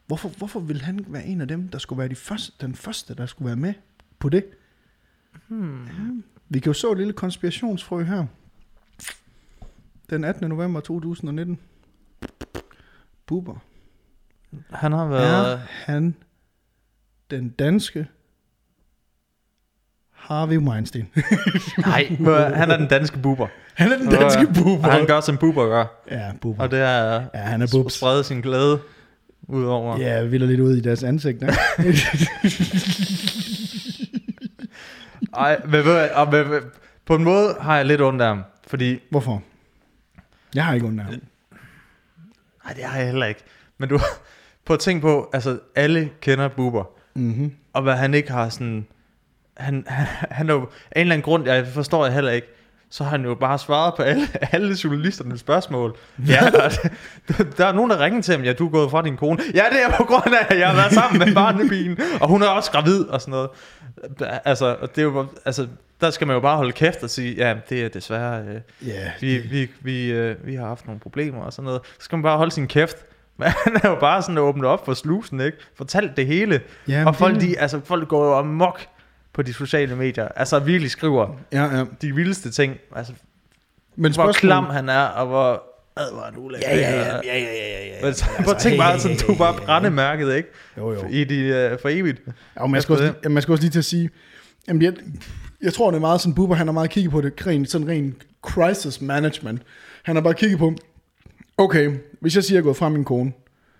A: Hvorfor, hvorfor vil han være en af dem, der skulle være de første, den første, der skulle være med på det? Hmm. Ja, vi kan jo så et lille konspirationsfrø her. Den 18. november 2019. Bubber.
B: Han har været...
A: Er han den danske Harvey Weinstein? *laughs*
B: Nej, han er den danske buber.
A: han er den danske Bubber.
B: Og han gør, som buber gør.
A: Ja, Bubber.
B: Og det er
A: Ja, han er bubs.
B: sprede sin glæde ud over.
A: Ja, vi lidt ud i deres ansigter. *laughs*
B: Ej, men, og, men, på en måde har jeg lidt ondt af ham. Fordi,
A: Hvorfor? Jeg har ikke ondt af ham.
B: nej, det har jeg heller ikke. Men du, *laughs* på at tænke på, altså alle kender Buber.
A: Mm-hmm.
B: Og hvad han ikke har sådan... Han, han, han er jo, af en eller anden grund, jeg forstår jeg heller ikke, så har han jo bare svaret på alle, *laughs* alle journalisternes spørgsmål. Ja, *laughs* der, der er nogen, der ringer til ham, ja, du er gået fra din kone. Ja, det er på grund af, at jeg har været sammen med barnepigen, og hun er også gravid og sådan noget. Altså, og det er jo, altså, der skal man jo bare holde kæft og sige, ja, det er desværre, øh,
A: Ja,
B: vi, vi, vi, øh, vi har haft nogle problemer og sådan noget. Så skal man bare holde sin kæft. Men han er jo bare sådan åbnet op for slusen, ikke? Fortalt det hele.
A: Ja,
B: og folk,
A: det-
B: de, altså, folk går jo amok på de sociale medier. Altså virkelig skriver
A: ja, ja.
B: de vildeste ting. Altså,
A: Men
B: hvor
A: spørgsmålet-
B: klam han er, og hvor ad, hvor er han ulækker.
A: Ja, ja, ja, ja, ja, ja, ja.
B: Men så, prøv at tænke bare, sådan, du er bare brændemærket, ikke?
A: Jo, jo.
B: I de, uh, for evigt.
A: Ja, jeg skal, også, man skal også lige til at sige, jamen jeg, jeg tror, det er meget sådan, Bubber, han har meget kigget på det, rent, sådan ren crisis management. Han har bare kigget på, okay, hvis jeg siger, at jeg er gået fra min kone,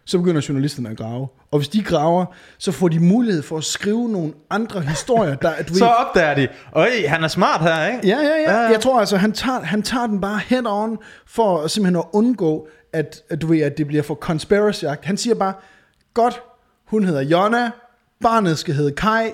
A: så begynder journalisterne at grave. Og hvis de graver, så får de mulighed for at skrive nogle andre historier, der, du *laughs*
B: Så opdager de, øj, han er smart her, ikke?
A: Ja, ja, ja.
B: Ja, ja.
A: Jeg tror altså, han tager, han tager den bare head on, for simpelthen at undgå, at, at, du ved, at det bliver for conspiracy -agt. Han siger bare, godt, hun hedder Jonna, barnet skal hedde Kai,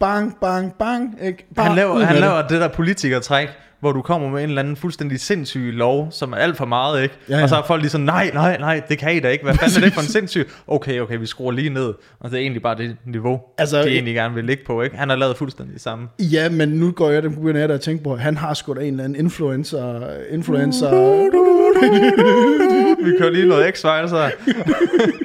A: bang, bang, bang. Ikke? Bare
B: Han laver, han
A: det.
B: laver det der politikertræk, hvor du kommer med en eller anden fuldstændig sindssyg lov, som er alt for meget, ikke?
A: Ja, ja.
B: Og så er folk lige sådan, nej, nej, nej, det kan I da ikke. Hvad fanden er det for en sindssyg? Okay, okay, vi skruer lige ned. Og det er egentlig bare det niveau,
A: Altså,
B: de egentlig gerne vil ligge på, ikke? Han har lavet fuldstændig samme.
A: Ja, men nu går jeg, den jeg da at tænke på, han har sgu da en eller anden influencer, influencer,
B: Vi kører lige noget X-Files her.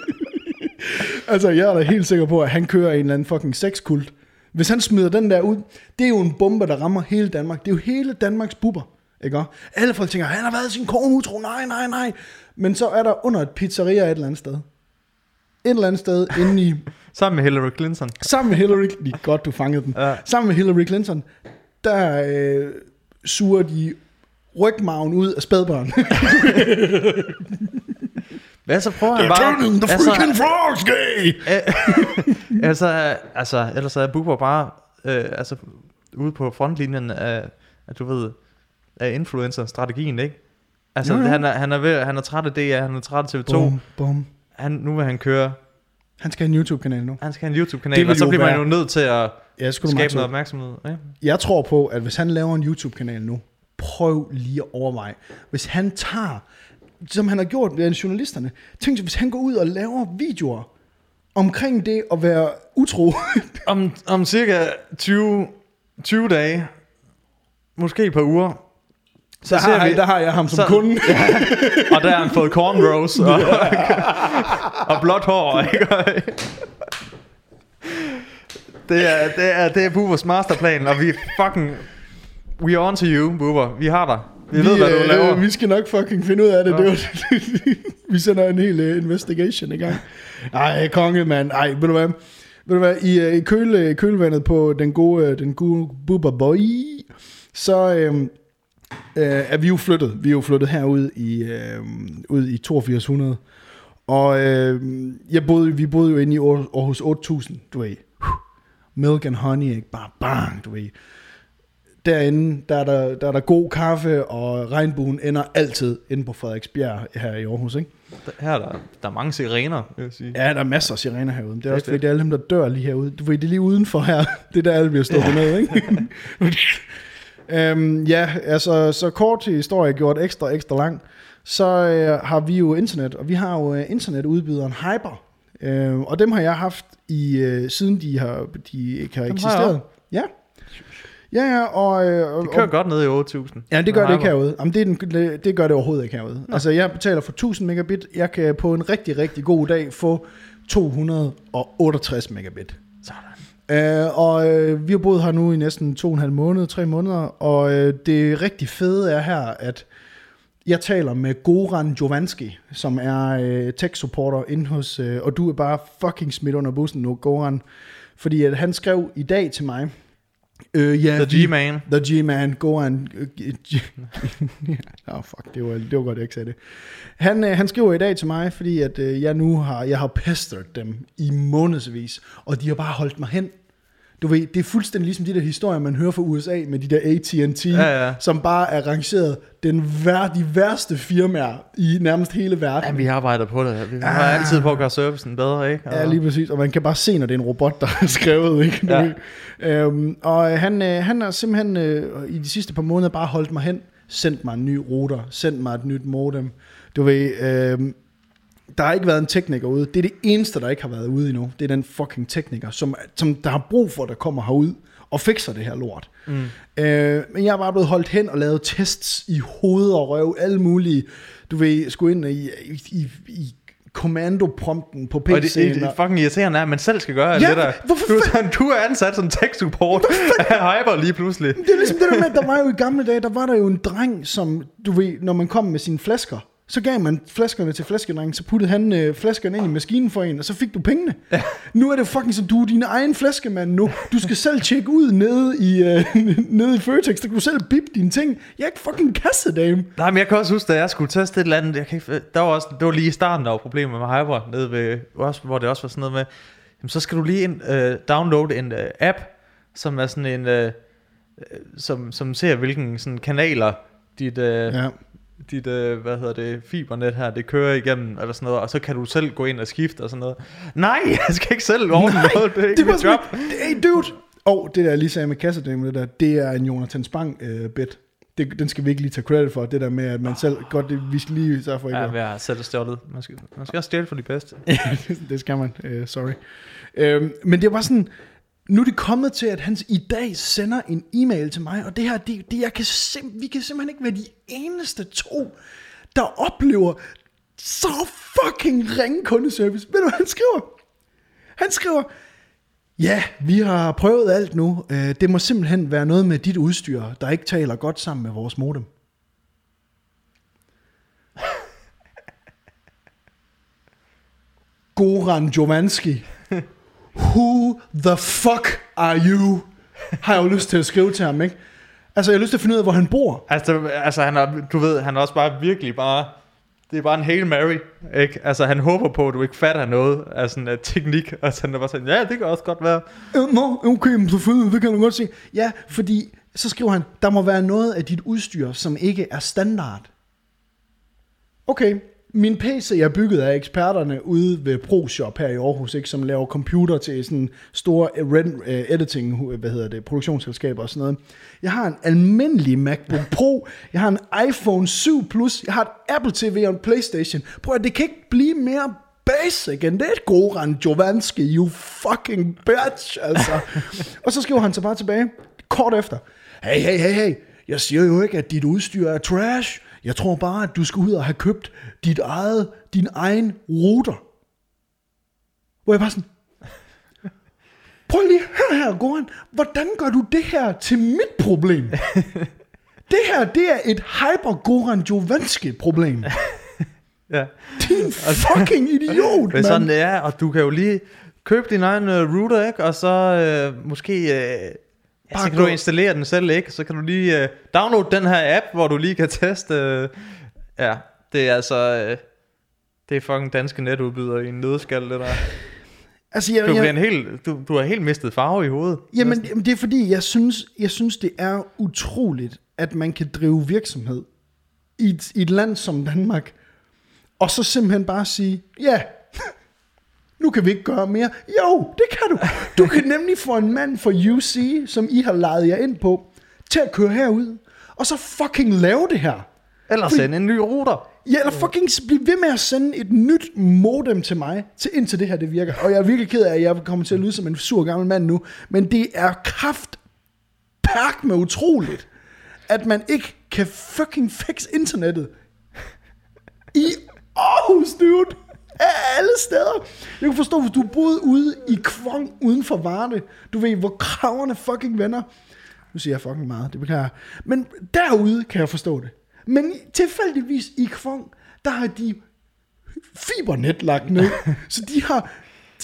B: *laughs*
A: altså jeg er da helt sikker på, at han kører en eller anden fucking sexkult. Hvis han smider den der ud, det er jo en bombe, der rammer hele Danmark. Det er jo hele Danmarks buber. Ikke? Alle folk tænker, han har været sin kone utro, nej, nej, nej. Men så er der under et pizzeria et eller andet sted. Et eller andet sted inde i, *laughs*
B: Sammen med Hillary Clinton.
A: sammen med Hillary, er godt, du fangede den.
B: Ja.
A: Sammen med Hillary Clinton, der øh, suger de rygmagen ud af spædbørn. *laughs*
B: Hvad så prøver han bare...
A: freaking frogs gay! *laughs*
B: altså, altså, ellers er Bubber bare øh, altså, ude på frontlinjen af, af du ved, af influencer-strategien, ikke? Altså,
A: Jo, jo.
B: han er, han, er ved, han er træt af DR, han er træt af TV2.
A: Bum, bum.
B: Han, nu vil han køre,
A: Han skal have en YouTube-kanal nu.
B: han skal have en YouTube-kanal, og så bliver man
A: være-
B: jo nødt til at
A: Ja,
B: skabe noget opmærksomhed. Ikke?
A: Jeg tror på, at hvis han laver en YouTube-kanal nu, prøv lige at overveje. Hvis han tager, som han har gjort med journalisterne, tænk hvis han går ud og laver videoer omkring det at være utro. *laughs*
B: Om, om cirka 20, 20 dage, måske et par uger,
A: så
B: ser
A: har,
B: vi-
A: der har jeg ham som
B: så-
A: kunde. *laughs*
B: og der har han fået cornrows og, *laughs* og blåt hår. Ikke? Det er, det er, det er Bubbers masterplan, og vi fucking... We are on to you, Bubber. Vi har dig. Vi, vi ved, hvad du
A: øh,
B: laver.
A: Vi skal nok fucking finde ud af det.
B: Ja.
A: det var, *laughs* vi sender en hel uh, investigation i gang. Ej, konge, mand. Ej, ved du hvad? Ved du hvad? I, uh, i køle, kølvandet på den gode, uh, den gode Bubber Boy, så øh, øh, er vi jo flyttet. Vi er jo flyttet herud i, øh, ud i 8200. Og øh, jeg boede, vi boede jo inde i Aar- Aarhus 8000, du ved. Milk and honey, ikke? Bare bang, du ved derinde, der er der, der er der god kaffe, og regnbuen ender altid inde på Frederiksbjerg her i Aarhus, ikke?
B: Her er der, der er mange sirener, vil jeg sige.
A: Ja, der er masser af sirener herude, det er
B: Det er
A: også fordi, det er alle dem, der dør lige herude. Du ved, det er lige udenfor her, *laughs* det er der alle bliver stukket ned, ikke? *laughs* øhm, ja, altså, så kort historie gjort ekstra, ekstra lang, så øh, har vi jo internet, og vi har jo øh, internetudbyderen Hyper, øh, og dem har jeg haft i, øh, siden de har, de ikke har
B: Dem har
A: eksisteret. Ja. Ja, ja, og, øh, og,
B: Det kører godt ned i 8000.
A: Ja, det gør det ikke herude. Jamen, det, er den, det, det gør det overhovedet ikke herude. Altså, jeg betaler for 1000 megabit. Jeg kan på en rigtig, rigtig god dag få 268 megabit.
B: Sådan.
A: Øh, og øh, vi har boet her nu i næsten to og en halv måned, tre måneder, og øh, det rigtig fede er her, at jeg taler med Goran Jovanski, som er øh, tech-supporter inde hos, øh, og du er bare fucking smidt under bussen nu, Goran, fordi at han skrev i dag til mig, øh, ja,
B: The G-Man.
A: The G-Man, Goran. øh, G- Åh, oh, fuck, det var, det var godt, jeg ikke sagde det. Han, øh, han skriver i dag til mig, fordi at øh, jeg nu har, jeg har pestered dem i månedsvis, og de har bare holdt mig hen. Du ved, det er fuldstændig ligesom de der historier, man hører fra USA med de der AT&T,
B: Ja, ja.
A: som bare er rangeret den vær, de værste firmaer i nærmest hele verden.
B: Ja, vi arbejder på det. Vi har
A: Ah.
B: altid på at gøre servicen bedre, ikke?
A: Ja, lige præcis. Og man kan bare se, når det er en robot, der har skrevet. Ikke?
B: Ja.
A: Ja. Øhm, og han, øh, han har simpelthen øh, i de sidste par måneder bare holdt mig hen, sendt mig en ny router, sendt mig et nyt modem. Du ved, øh, der har ikke været en tekniker ude. Det er det eneste, der ikke har været ude endnu. Det er den fucking tekniker, som, som der har brug for, der kommer herud og fikser det her lort. Mm. Øh, men jeg er bare blevet holdt hen og lavet tests i hoved og røv, alle mulige. Du ved, skulle ind i, i, i, kommandoprompten på
B: Og det,
A: PC'en.
B: det, det fucking irriterende er, at man selv skal gøre
A: Ja,
B: det der.
A: hvorfor
B: du, sådan, du er ansat som tech support af *laughs* Hyper lige pludselig.
A: Det er ligesom det der med, at der var jo i gamle dage, der var der jo en dreng, som, du ved, når man kom med sine flasker, Så gav man flaskerne til flaskedrengen, så puttede han øh, flaskerne ind i maskinen for en, og så fik du pengene. Ja. Nu er det fucking så, du er din egen flaskemand nu. Du skal selv tjekke ud nede i, øh, *laughs* nede i Føtex, der kan du selv bip dine ting. Jeg er ikke fucking kassedame.
B: Nej, men jeg kan også huske, da jeg skulle teste et eller andet, jeg kan ikke, der var også, det var lige i starten, der var problemer med Hyper, nede ved, også, hvor det også var sådan noget med, jamen, så skal du lige ind, øh, downloade en øh, app, som er sådan en, øh, øh, som, som ser, hvilken sådan kanaler dit, øh,
A: Ja.
B: Dit øh, hvad hedder det, fibernet her, det kører igennem, eller sådan noget, og så kan du selv gå ind og skifte og sådan noget. Nej, *laughs* jeg skal ikke selv ordne noget, det er ikke
A: det
B: mit job.
A: hey dude. Og det der jeg lige sagde med kassedame, det der, det er en Jonathan Spang øh, bit. Det, den skal vi ikke lige tage credit for, det der med, at man selv, godt, det, vi skal lige sørge for ikke
B: Ja, jeg har selv stjålet. Man skal, man skal også stjæle for de bedste. *laughs*
A: det skal man, uh, sorry. Uh, men det var sådan, nu er det kommet til, at han i dag sender en e-mail til mig, og det her, det, det jeg kan sim- vi kan simpelthen ikke være de eneste to, der oplever så fucking ringe kundeservice. Ved du, hvad han skriver? Han skriver, ja, vi har prøvet alt nu. Øh, det må simpelthen være noget med dit udstyr, der ikke taler godt sammen med vores modem. *laughs* Goran Jovanski. Who the fuck are you? Har jeg jo lyst til at skrive til ham, ikke? Altså, jeg har lyst til at finde ud af, hvor han bor.
B: Altså, altså han er, du ved, han er også bare virkelig bare, det er bare en Hail Mary, ikke? Altså, han håber på, at du ikke fatter noget af sådan en teknik, og så han er bare sådan, ja, det kan også godt være.
A: Øh, Nå, okay, men selvfølgelig, det kan du godt se. Ja, fordi så skriver han, der må være noget af dit udstyr, som ikke er standard. Okay, min PC er bygget af eksperterne ude ved ProShop her i Aarhus, ikke, som laver computer til sådan store eh, editing, hvad hedder det, produktionsselskaber og sådan noget. Jeg har en almindelig MacBook Pro, jeg har en iPhone 7 Plus, jeg har et Apple TV og en Playstation. Prøv at det kan ikke blive mere basic end det, Goran Jovanski, you fucking bitch, altså. og så skriver han så bare tilbage, kort efter, hey, hey, hey, hey, jeg siger jo ikke, at dit udstyr er trash. Jeg tror bare, at du skal ud og have købt dit eget, din egen router. Hvor jeg bare sådan, *laughs* prøv lige her her, Goran, hvordan gør du det her til mit problem? *laughs* det her, det er et hyper Goran Jovanski problem. *laughs*
B: Ja.
A: Din fucking idiot,
B: Men sådan
A: mand.
B: det er, og du kan jo lige købe din egen uh, router, ikke? Og så øh, måske... Øh, ja, så kan du installere den selv, ikke? Så kan du lige øh, downloade den her app, hvor du lige kan teste... Øh, ja, det er altså... Øh, det er fucking danske netudbydere i en nødskal, det der. *laughs*
A: Altså, jeg,
B: Du, bliver
A: jeg,
B: en helt, du, du har helt mistet farve i hovedet.
A: Jamen, jamen, det er fordi, jeg synes, jeg synes, det er utroligt, at man kan drive virksomhed i et, i et land som Danmark, og så simpelthen bare sige, ja, *laughs* nu kan vi ikke gøre mere. Jo, det kan du. Du kan nemlig få en mand fra UC, som I har lejet jer ind på, til at køre herud, og så fucking lave det her.
B: Eller sende en ny router.
A: Ja, eller fucking blive ved med at sende et nyt modem til mig, til indtil det her det virker. Og jeg er virkelig ked af, at jeg kommer til at lyde som en sur gammel mand nu, men det er kraft perk med utroligt, at man ikke kan fucking fix internettet i Aarhus, dude. Af alle steder. Jeg kan forstå, hvis du boede ude i Kvong uden for Varde. Du ved, hvor kraverne fucking venner. Nu siger jeg fucking meget, det beklager jeg. Men derude kan jeg forstå det. Men tilfældigvis i Kvong, der har de fibernet lagt ned. *laughs* så de har,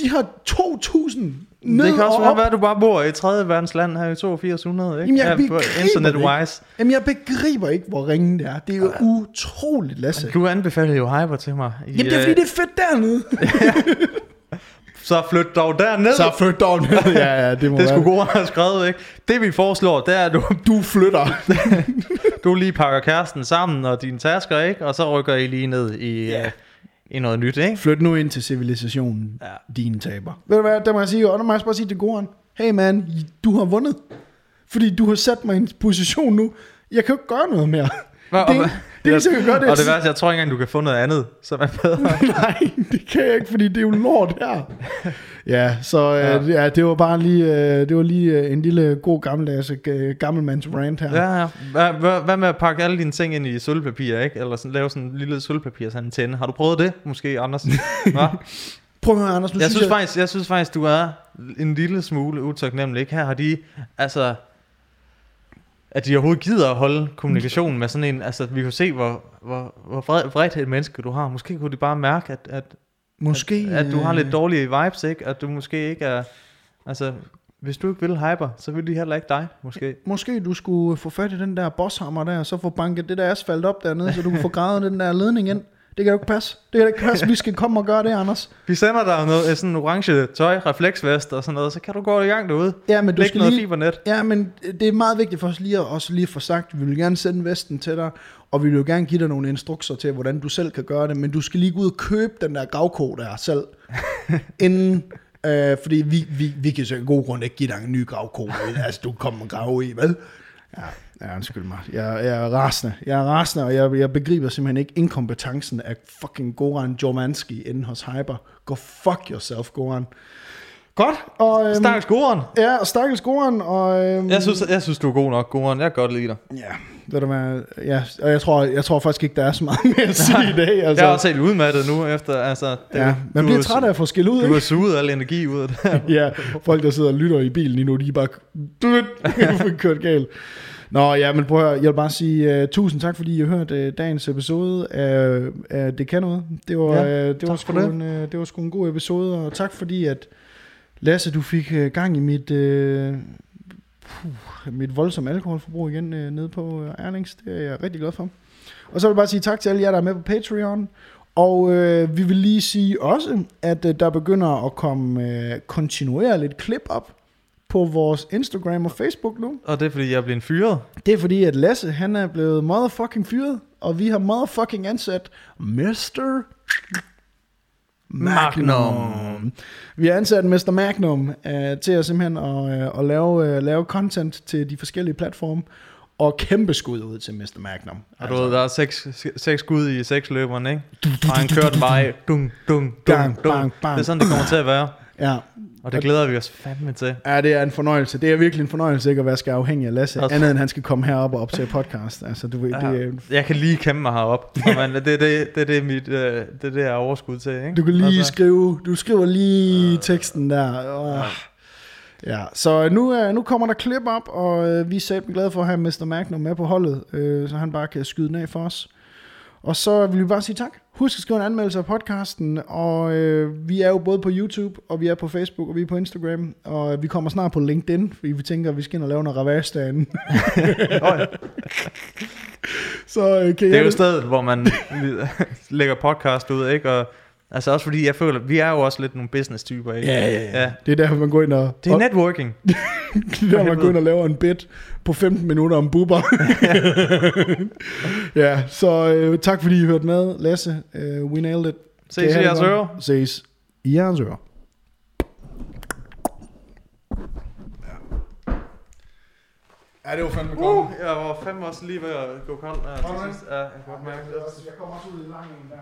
A: de har 2.000 ned
B: det kan også
A: og
B: være,
A: op.
B: at du bare bor i 3. verdens land her i 8200, ikke?
A: Jamen, jeg
B: Ja,
A: begriber
B: Internet-wise.
A: ikke. Jamen, jeg begriber ikke, hvor ringe det er. Det er jo utroligt, Lasse.
B: Du anbefalede jo Hyper til mig. I,
A: Jamen, det er fordi,
B: øh,
A: det er fedt dernede. *laughs*
B: Så flyt dog derned.
A: Så flyt dog ned. Ja, ja, det må
B: det skulle gode have skrevet, ikke? Det vi foreslår, det er, at du, *laughs*
A: Du flytter. *laughs*
B: du lige pakker kæresten sammen og dine tasker, ikke? Og så rykker I lige ned i,
A: Ja.
B: yeah. I noget nyt, ikke?
A: Flyt nu ind til civilisationen,
B: Ja.
A: dine taber. Ved du hvad, der må jeg sige, og der må jeg bare sige til Goran, hey man, du har vundet. Fordi du har sat mig i en position nu, jeg kan jo ikke gøre noget mere.
B: Hvad-
A: det,
B: og
A: det, det, det, det, gøre det.
B: Og det værste, jeg tror ikke engang, du kan få noget andet, som er bedre. *laughs*
A: Nej, det kan jeg ikke, fordi det er jo lort her. Ja, så
B: Ja.
A: øh, ja, det var bare lige, øh, det var lige øh, en lille god gammeldags øh, gammelmands rant her.
B: ja, ja. Hvad, hvad, hvad med at pakke alle dine ting ind i sølvpapir, ikke? Eller sådan, lave sådan en lille sølvpapirsantenne. Har du prøvet det, måske, Anders? *laughs* Hva?
A: Prøv at høre, Anders, nu
B: jeg, synes
A: jeg,
B: faktisk, jeg synes faktisk, du er en lille smule utaknemmelig. Ikke? Her har de, altså... at de overhovedet gider at holde kommunikationen med sådan en, altså vi kan se, hvor, hvor, hvor vred, vredt et menneske du har. Måske kunne de bare mærke, at, at,
A: Måske,
B: at, at du har lidt
A: øh,
B: dårlige vibes, ikke? At du måske ikke er, altså hvis du ikke vil hyper, så vil de heller ikke dig, måske.
A: Måske du skulle få fat i den der bosshammer der, og så få banket det der asfalt op dernede, så du kan få *laughs* gravet den der ledning ind. Det kan jo ikke passe. Det kan ikke passe. Vi skal komme og gøre det, Anders.
B: Vi sender dig noget, sådan en orange tøj, refleksvest og sådan noget, så kan du gå i gang derude.
A: Ja, men du
B: Læg
A: skal
B: noget
A: lige,
B: fibernet.
A: Ja, men det er meget vigtigt for os lige at, også lige at få sagt, vi vil gerne sende vesten til dig, og vi vil jo gerne give dig nogle instrukser til, hvordan du selv kan gøre det, men du skal lige gå ud og købe den der gravko der selv, *laughs* inden, øh, fordi vi, vi, vi kan så af god grund ikke give dig en ny gravko, altså du kommer og grave i, vel? Ja, ja undskyld mig. Jeg, jeg er rasende. Jeg er rasende, og jeg, jeg begriber simpelthen ikke inkompetencen af fucking Goran Jormanski inde hos Hyper. Go fuck yourself, Goran. Godt, og... Øhm,
B: Stakkels Goran.
A: Ja, stakkels Goran, og... Øhm,
B: Jeg synes, jeg synes, du er god nok, Goran. Jeg kan godt lide dig.
A: Ja, ved du hvad, ja, og jeg tror, jeg tror faktisk ikke, der er så meget mere at sige i dag.
B: Altså, jeg er også helt udmattet nu, efter, altså... Det,
A: ja, man bliver træt af at få skæld ud,
B: Du har suget al energi ud af det.
A: Ja, folk, der sidder og lytter i bilen lige nu, de er bare *laughs* kørt galt. Nå, ja, men prøv at høre, jeg vil bare sige uh, tusind tak, fordi I har hørt uh, dagens episode af, af Det Kan Noget. Det var,
B: Ja,
A: uh, det, var sgu
B: det.
A: En, uh, det var sgu en god episode, og tak fordi, at Lasse, du fik uh, gang i mit, uh, puh, mit voldsomme alkoholforbrug igen uh, nede på uh, Erlings. Det er jeg rigtig glad for. Og så vil jeg bare sige tak til alle jer, der er med på Patreon. Og øh, vi vil lige sige også, at øh, der begynder at komme øh, kontinuerligt klip op på vores Instagram og Facebook nu.
B: Og det er, fordi jeg er blevet fyret.
A: Det er fordi, at Lasse, han er blevet motherfucking fyret, og vi har motherfucking ansat Mr. Magnum. Vi har ansat Mr. Magnum øh, til at simpelthen at, øh, at lave, øh, lave content til de forskellige platforme, og kæmpe skud ud til Mr. Magnum.
B: Og du ved, der er seks, seks skud i seks løberen, ikke? Og han kører den bare af. Dung, dung, dung, dung.
A: bang, bang.
B: Det er sådan, det kommer til at være.
A: Ja,
B: Og det glæder vi os fandme til.
A: Ja, det er en fornøjelse. Det er virkelig en fornøjelse ikke at være skal afhængig af Lasse,
B: Også-
A: andet end han skal komme herop og optage podcast. Altså, du ved,
B: Ja.
A: det, er-
B: Jeg kan lige kæmpe mig herop. Man, det, det, det, det, er mit, øh, det er det, er overskud til, ikke?
A: du kan lige
B: Altså,
A: skrive, du skriver lige teksten der. Oh. Ja, så nu, er, nu kommer der klip op, og øh, vi er glade for at have Mr. Magnum med på holdet, øh, så han bare kan skyde den af for os. Og så vil vi bare sige tak. Husk at skrive en anmeldelse af podcasten, og øh, vi er jo både på YouTube, og vi er på Facebook, og vi er på Instagram, og vi kommer snart på LinkedIn, fordi vi tænker, at vi skal ind og lave noget ravage derinde. *laughs* så øh, kan
B: Det er jo stedet, hvor man *laughs* lægger podcast ud, ikke? Og, altså også fordi, jeg føler, vi er jo også lidt nogle business-typer, ikke?
A: Ja, ja, ja.
B: ja.
A: Det er derfor, man går ind og...
B: Det er networking. *laughs*
A: det er der, man går ind og laver en bit på 15 minutter om buber. *laughs* ja, så øh, tak fordi I hørte med. Lasse, øh, we nailed it.
B: Ses i jeres
A: godt?
B: ører.
A: Ses i jeres ører. Ja, det var fandme
B: Uh, jeg var fandme også lige ved at gå kold. Ja, til sidst. Ja, jeg godt.
A: Jeg kommer også ud i langen der.